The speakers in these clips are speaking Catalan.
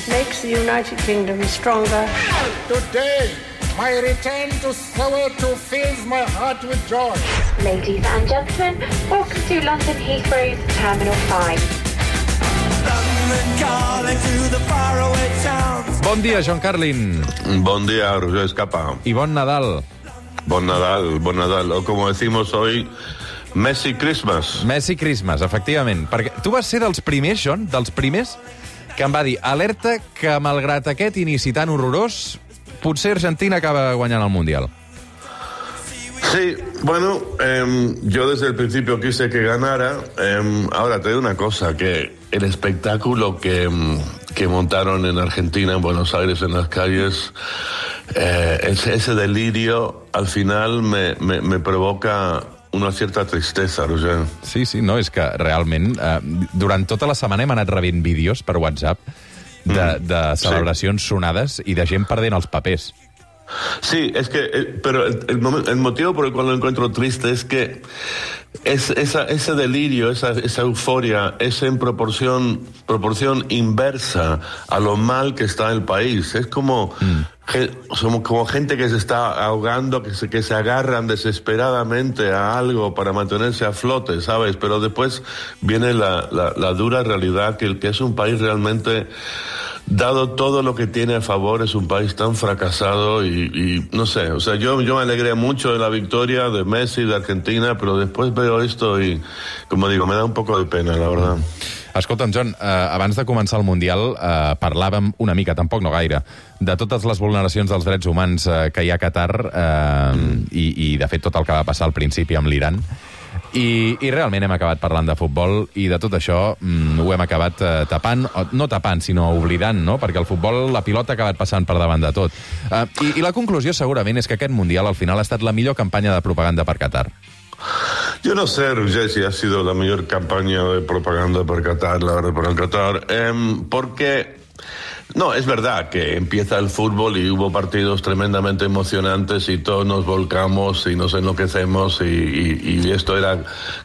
It makes the United Kingdom stronger. Today, my return to Soweto fills my heart with joy. Ladies and gentlemen, welcome to London Heathrow's Terminal 5. Bon dia, Joan Carlin. Bon día, Roger Escapa. I bon Nadal. Bon Nadal, bon Nadal. O como decimos hoy, Messi Christmas. Messi Christmas, efectivament. Perquè tu vas ser dels primers, John, dels primers, que em va dir alerta que, malgrat aquest inici tan horrorós, potser Argentina acaba guanyant el Mundial. Sí, bueno, em, yo desde el principio quise que ganara. Em, ahora te digo una cosa, que el espectáculo que, que montaron en Argentina, en Buenos Aires, en las calles, eh, ese, ese delirio al final me, me, me provoca una cierta tristesa, Roger. Sí, sí, no, és que realment eh, durant tota la setmana hem anat rebent vídeos per WhatsApp de, Mm, de celebracions sonades i de gent perdent els papers. Sí, es que, eh, pero el, el momen- el motivo por el cual lo encuentro triste es que es, esa, ese delirio, esa, esa euforia, es en proporción, proporción inversa a lo mal que está el país. Es como, ge- somos como gente que se está ahogando, que se, que se agarran desesperadamente a algo para mantenerse a flote, ¿sabes? Pero después viene la, la, la dura realidad que, que es un país realmente dado todo lo que tiene a favor, es un país tan fracasado y, y no sé, o sea, yo, yo me alegré mucho de la victoria de Messi, de Argentina, pero después veo esto y, como digo, me da un poco de pena, la verdad. Escolta'm, John, eh, abans de començar el Mundial eh, parlàvem una mica, tampoc no gaire, de totes les vulneracions dels drets humans eh, que hi ha a Qatar eh, i, i, de fet, tot el que va passar al principi amb l'Iran. I, I realment hem acabat parlant de futbol i de tot això mm, ho hem acabat eh, tapant, o, no tapant, sinó oblidant, no? Perquè el futbol, la pilota ha acabat passant per davant de tot. Eh, i, I la conclusió segurament és que aquest Mundial al final ha estat la millor campanya de propaganda per Qatar. Yo no sé, Roger, si ha sido la mayor campaña de propaganda por Qatar, la verdad, el Qatar, em, porque no, es verdad que empieza el fútbol y hubo partidos tremendamente emocionantes y todos nos volcamos y nos enloquecemos y, y- esto era,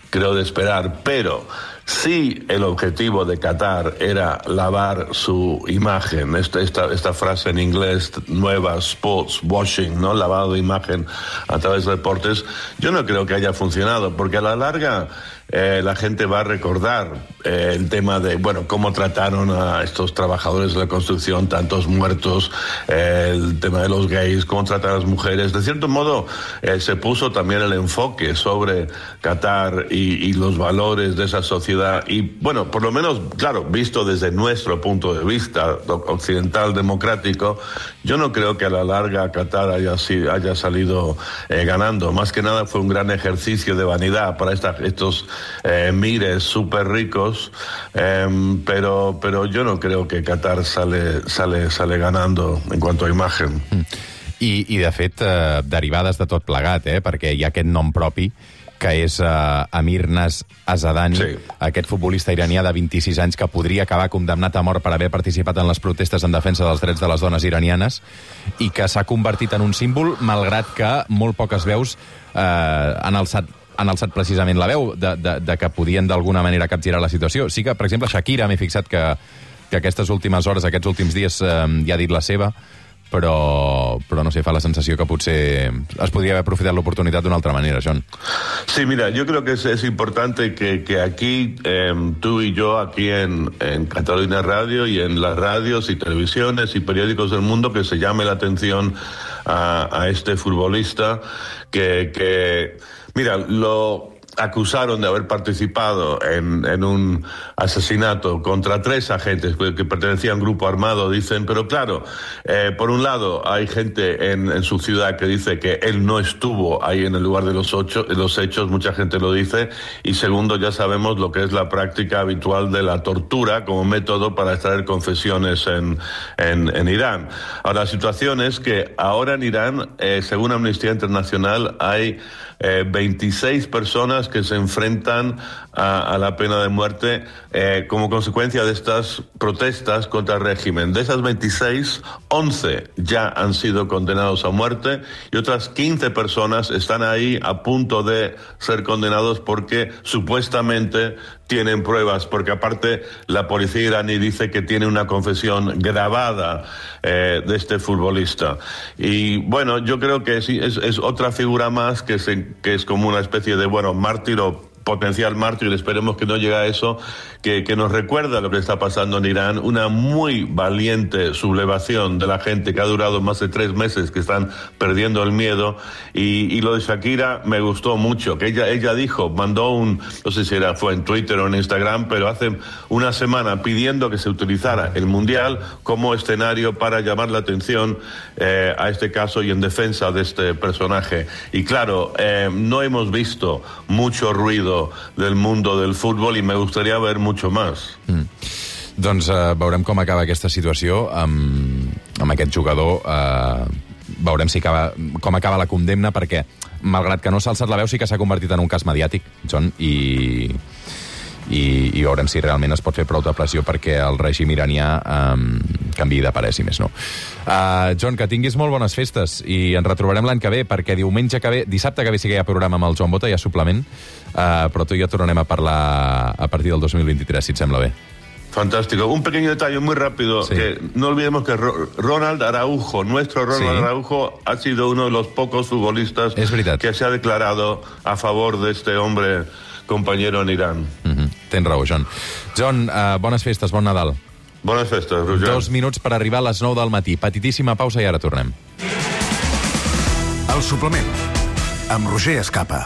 creo, de esperar, pero si el objetivo de Qatar era lavar su imagen, esta, esta, esta frase en inglés nueva, sports washing, ¿no? Lavado de imagen a través de deportes, yo no creo que haya funcionado, porque a la larga eh, la gente va a recordar eh, el tema de, bueno, cómo trataron a estos trabajadores de la construcción, tantos muertos, eh, el tema de los gays, cómo tratan a las mujeres. De cierto modo, se puso también el enfoque sobre Qatar y, los valores de esa sociedad. Y bueno, por lo menos, claro, visto desde nuestro punto de vista occidental democrático, yo no creo que a la larga Qatar haya, salido ganando. Más que nada fue un gran ejercicio de vanidad para estos eh, mires súper ricos, em, pero, pero yo no creo que Qatar sale, sale, sale ganando en cuanto a imagen. I, i de fet, eh, derivades de tot plegat, eh, perquè hi ha aquest nom propi que és eh, Amir Nas Azadani, Sí. aquest futbolista iranià de 26 anys que podria acabar condemnat a mort per haver participat en les protestes en defensa dels drets de les dones iranianes i que s'ha convertit en un símbol, malgrat que molt poques veus eh, han alçat han alçat precisament la veu de, de, de que podien d'alguna manera capgirar la situació. Sí que, per exemple, Shakira, m'he fixat que, que aquestes últimes hores, aquests últims dies, eh, ja ha dit la seva, però, però no sé, fa la sensació que potser es podria haver aprofitat l'oportunitat d'una altra manera, John. Sí, mira, yo creo que es, es importante que, que aquí, em, tú y yo, aquí en, en Cataluña Radio y en las radios y televisiones y periódicos del mundo, que se llame la a, a este futbolista que, que, mira, lo acusaron de haber participado en, un asesinato contra tres agentes que, pertenecían a un grupo armado, dicen, pero claro, eh, por un lado hay gente en, su ciudad que dice que él no estuvo ahí en el lugar de los, ocho, los hechos, mucha gente lo dice, y segundo, ya sabemos lo que es la práctica habitual de la tortura como método para extraer confesiones en, en, en Irán. Ahora, la situación es que ahora en Irán, eh, según Amnistía Internacional, hay eh, 26 personas que se enfrentan a, la pena de muerte eh, como consecuencia de estas protestas contra el régimen. De esas 26, 11 ya han sido condenados a muerte y otras 15 personas están ahí a punto de ser condenados porque supuestamente tienen pruebas, porque aparte la policía iraní dice que tiene una confesión grabada eh, de este futbolista. Y bueno, yo creo que es otra figura más que, se, que es como una especie de, bueno, mártir potencial mártir, esperemos que no llegue a eso, que, que, nos recuerda lo que está pasando en Irán, una muy valiente sublevación de la gente que ha durado más de tres meses, que están perdiendo el miedo, y, y lo de Shakira me gustó mucho, que ella, ella dijo, mandó un, no sé si era, fue en Twitter o en Instagram, pero hace una semana pidiendo que se utilizara el Mundial como escenario para llamar la atención eh, a este caso y en defensa de este personaje. Y claro, eh, no hemos visto mucho ruido del mundo del futbol i me gustaría ver mucho más. Mm. Doncs uh, veurem com acaba aquesta situació amb, amb aquest jugador. Uh, veurem si acaba, com acaba la condemna, perquè, malgrat que no s'ha alçat la veu, sí que s'ha convertit en un cas mediàtic, John, i, i, i veurem si realment es pot fer prou de pressió perquè el règim iranià um, canvi de parer, si més no. Uh, John, que tinguis molt bones festes i ens retrobarem l'any que ve, perquè diumenge que ve, dissabte que ve sí que hi ha programa amb el Joan Bota, hi ha suplement, uh, però tu i jo tornarem a parlar a partir del 2023, si et sembla bé. Fantástico. Un pequeño detalle muy rápido, sí. que no olvidemos que Ronald Araujo, nuestro Ronald sí. Araujo, ha sido uno de los pocos futbolistas que se ha declarado a favor de este hombre compañero en Irán. Mm -hmm. Tens raó, John. John, uh, bones festes, bon Nadal. Bones festes, Roger. Dos minuts per arribar a les 9 del matí. Petitíssima pausa i ara tornem. El suplement, amb Roger Escapa.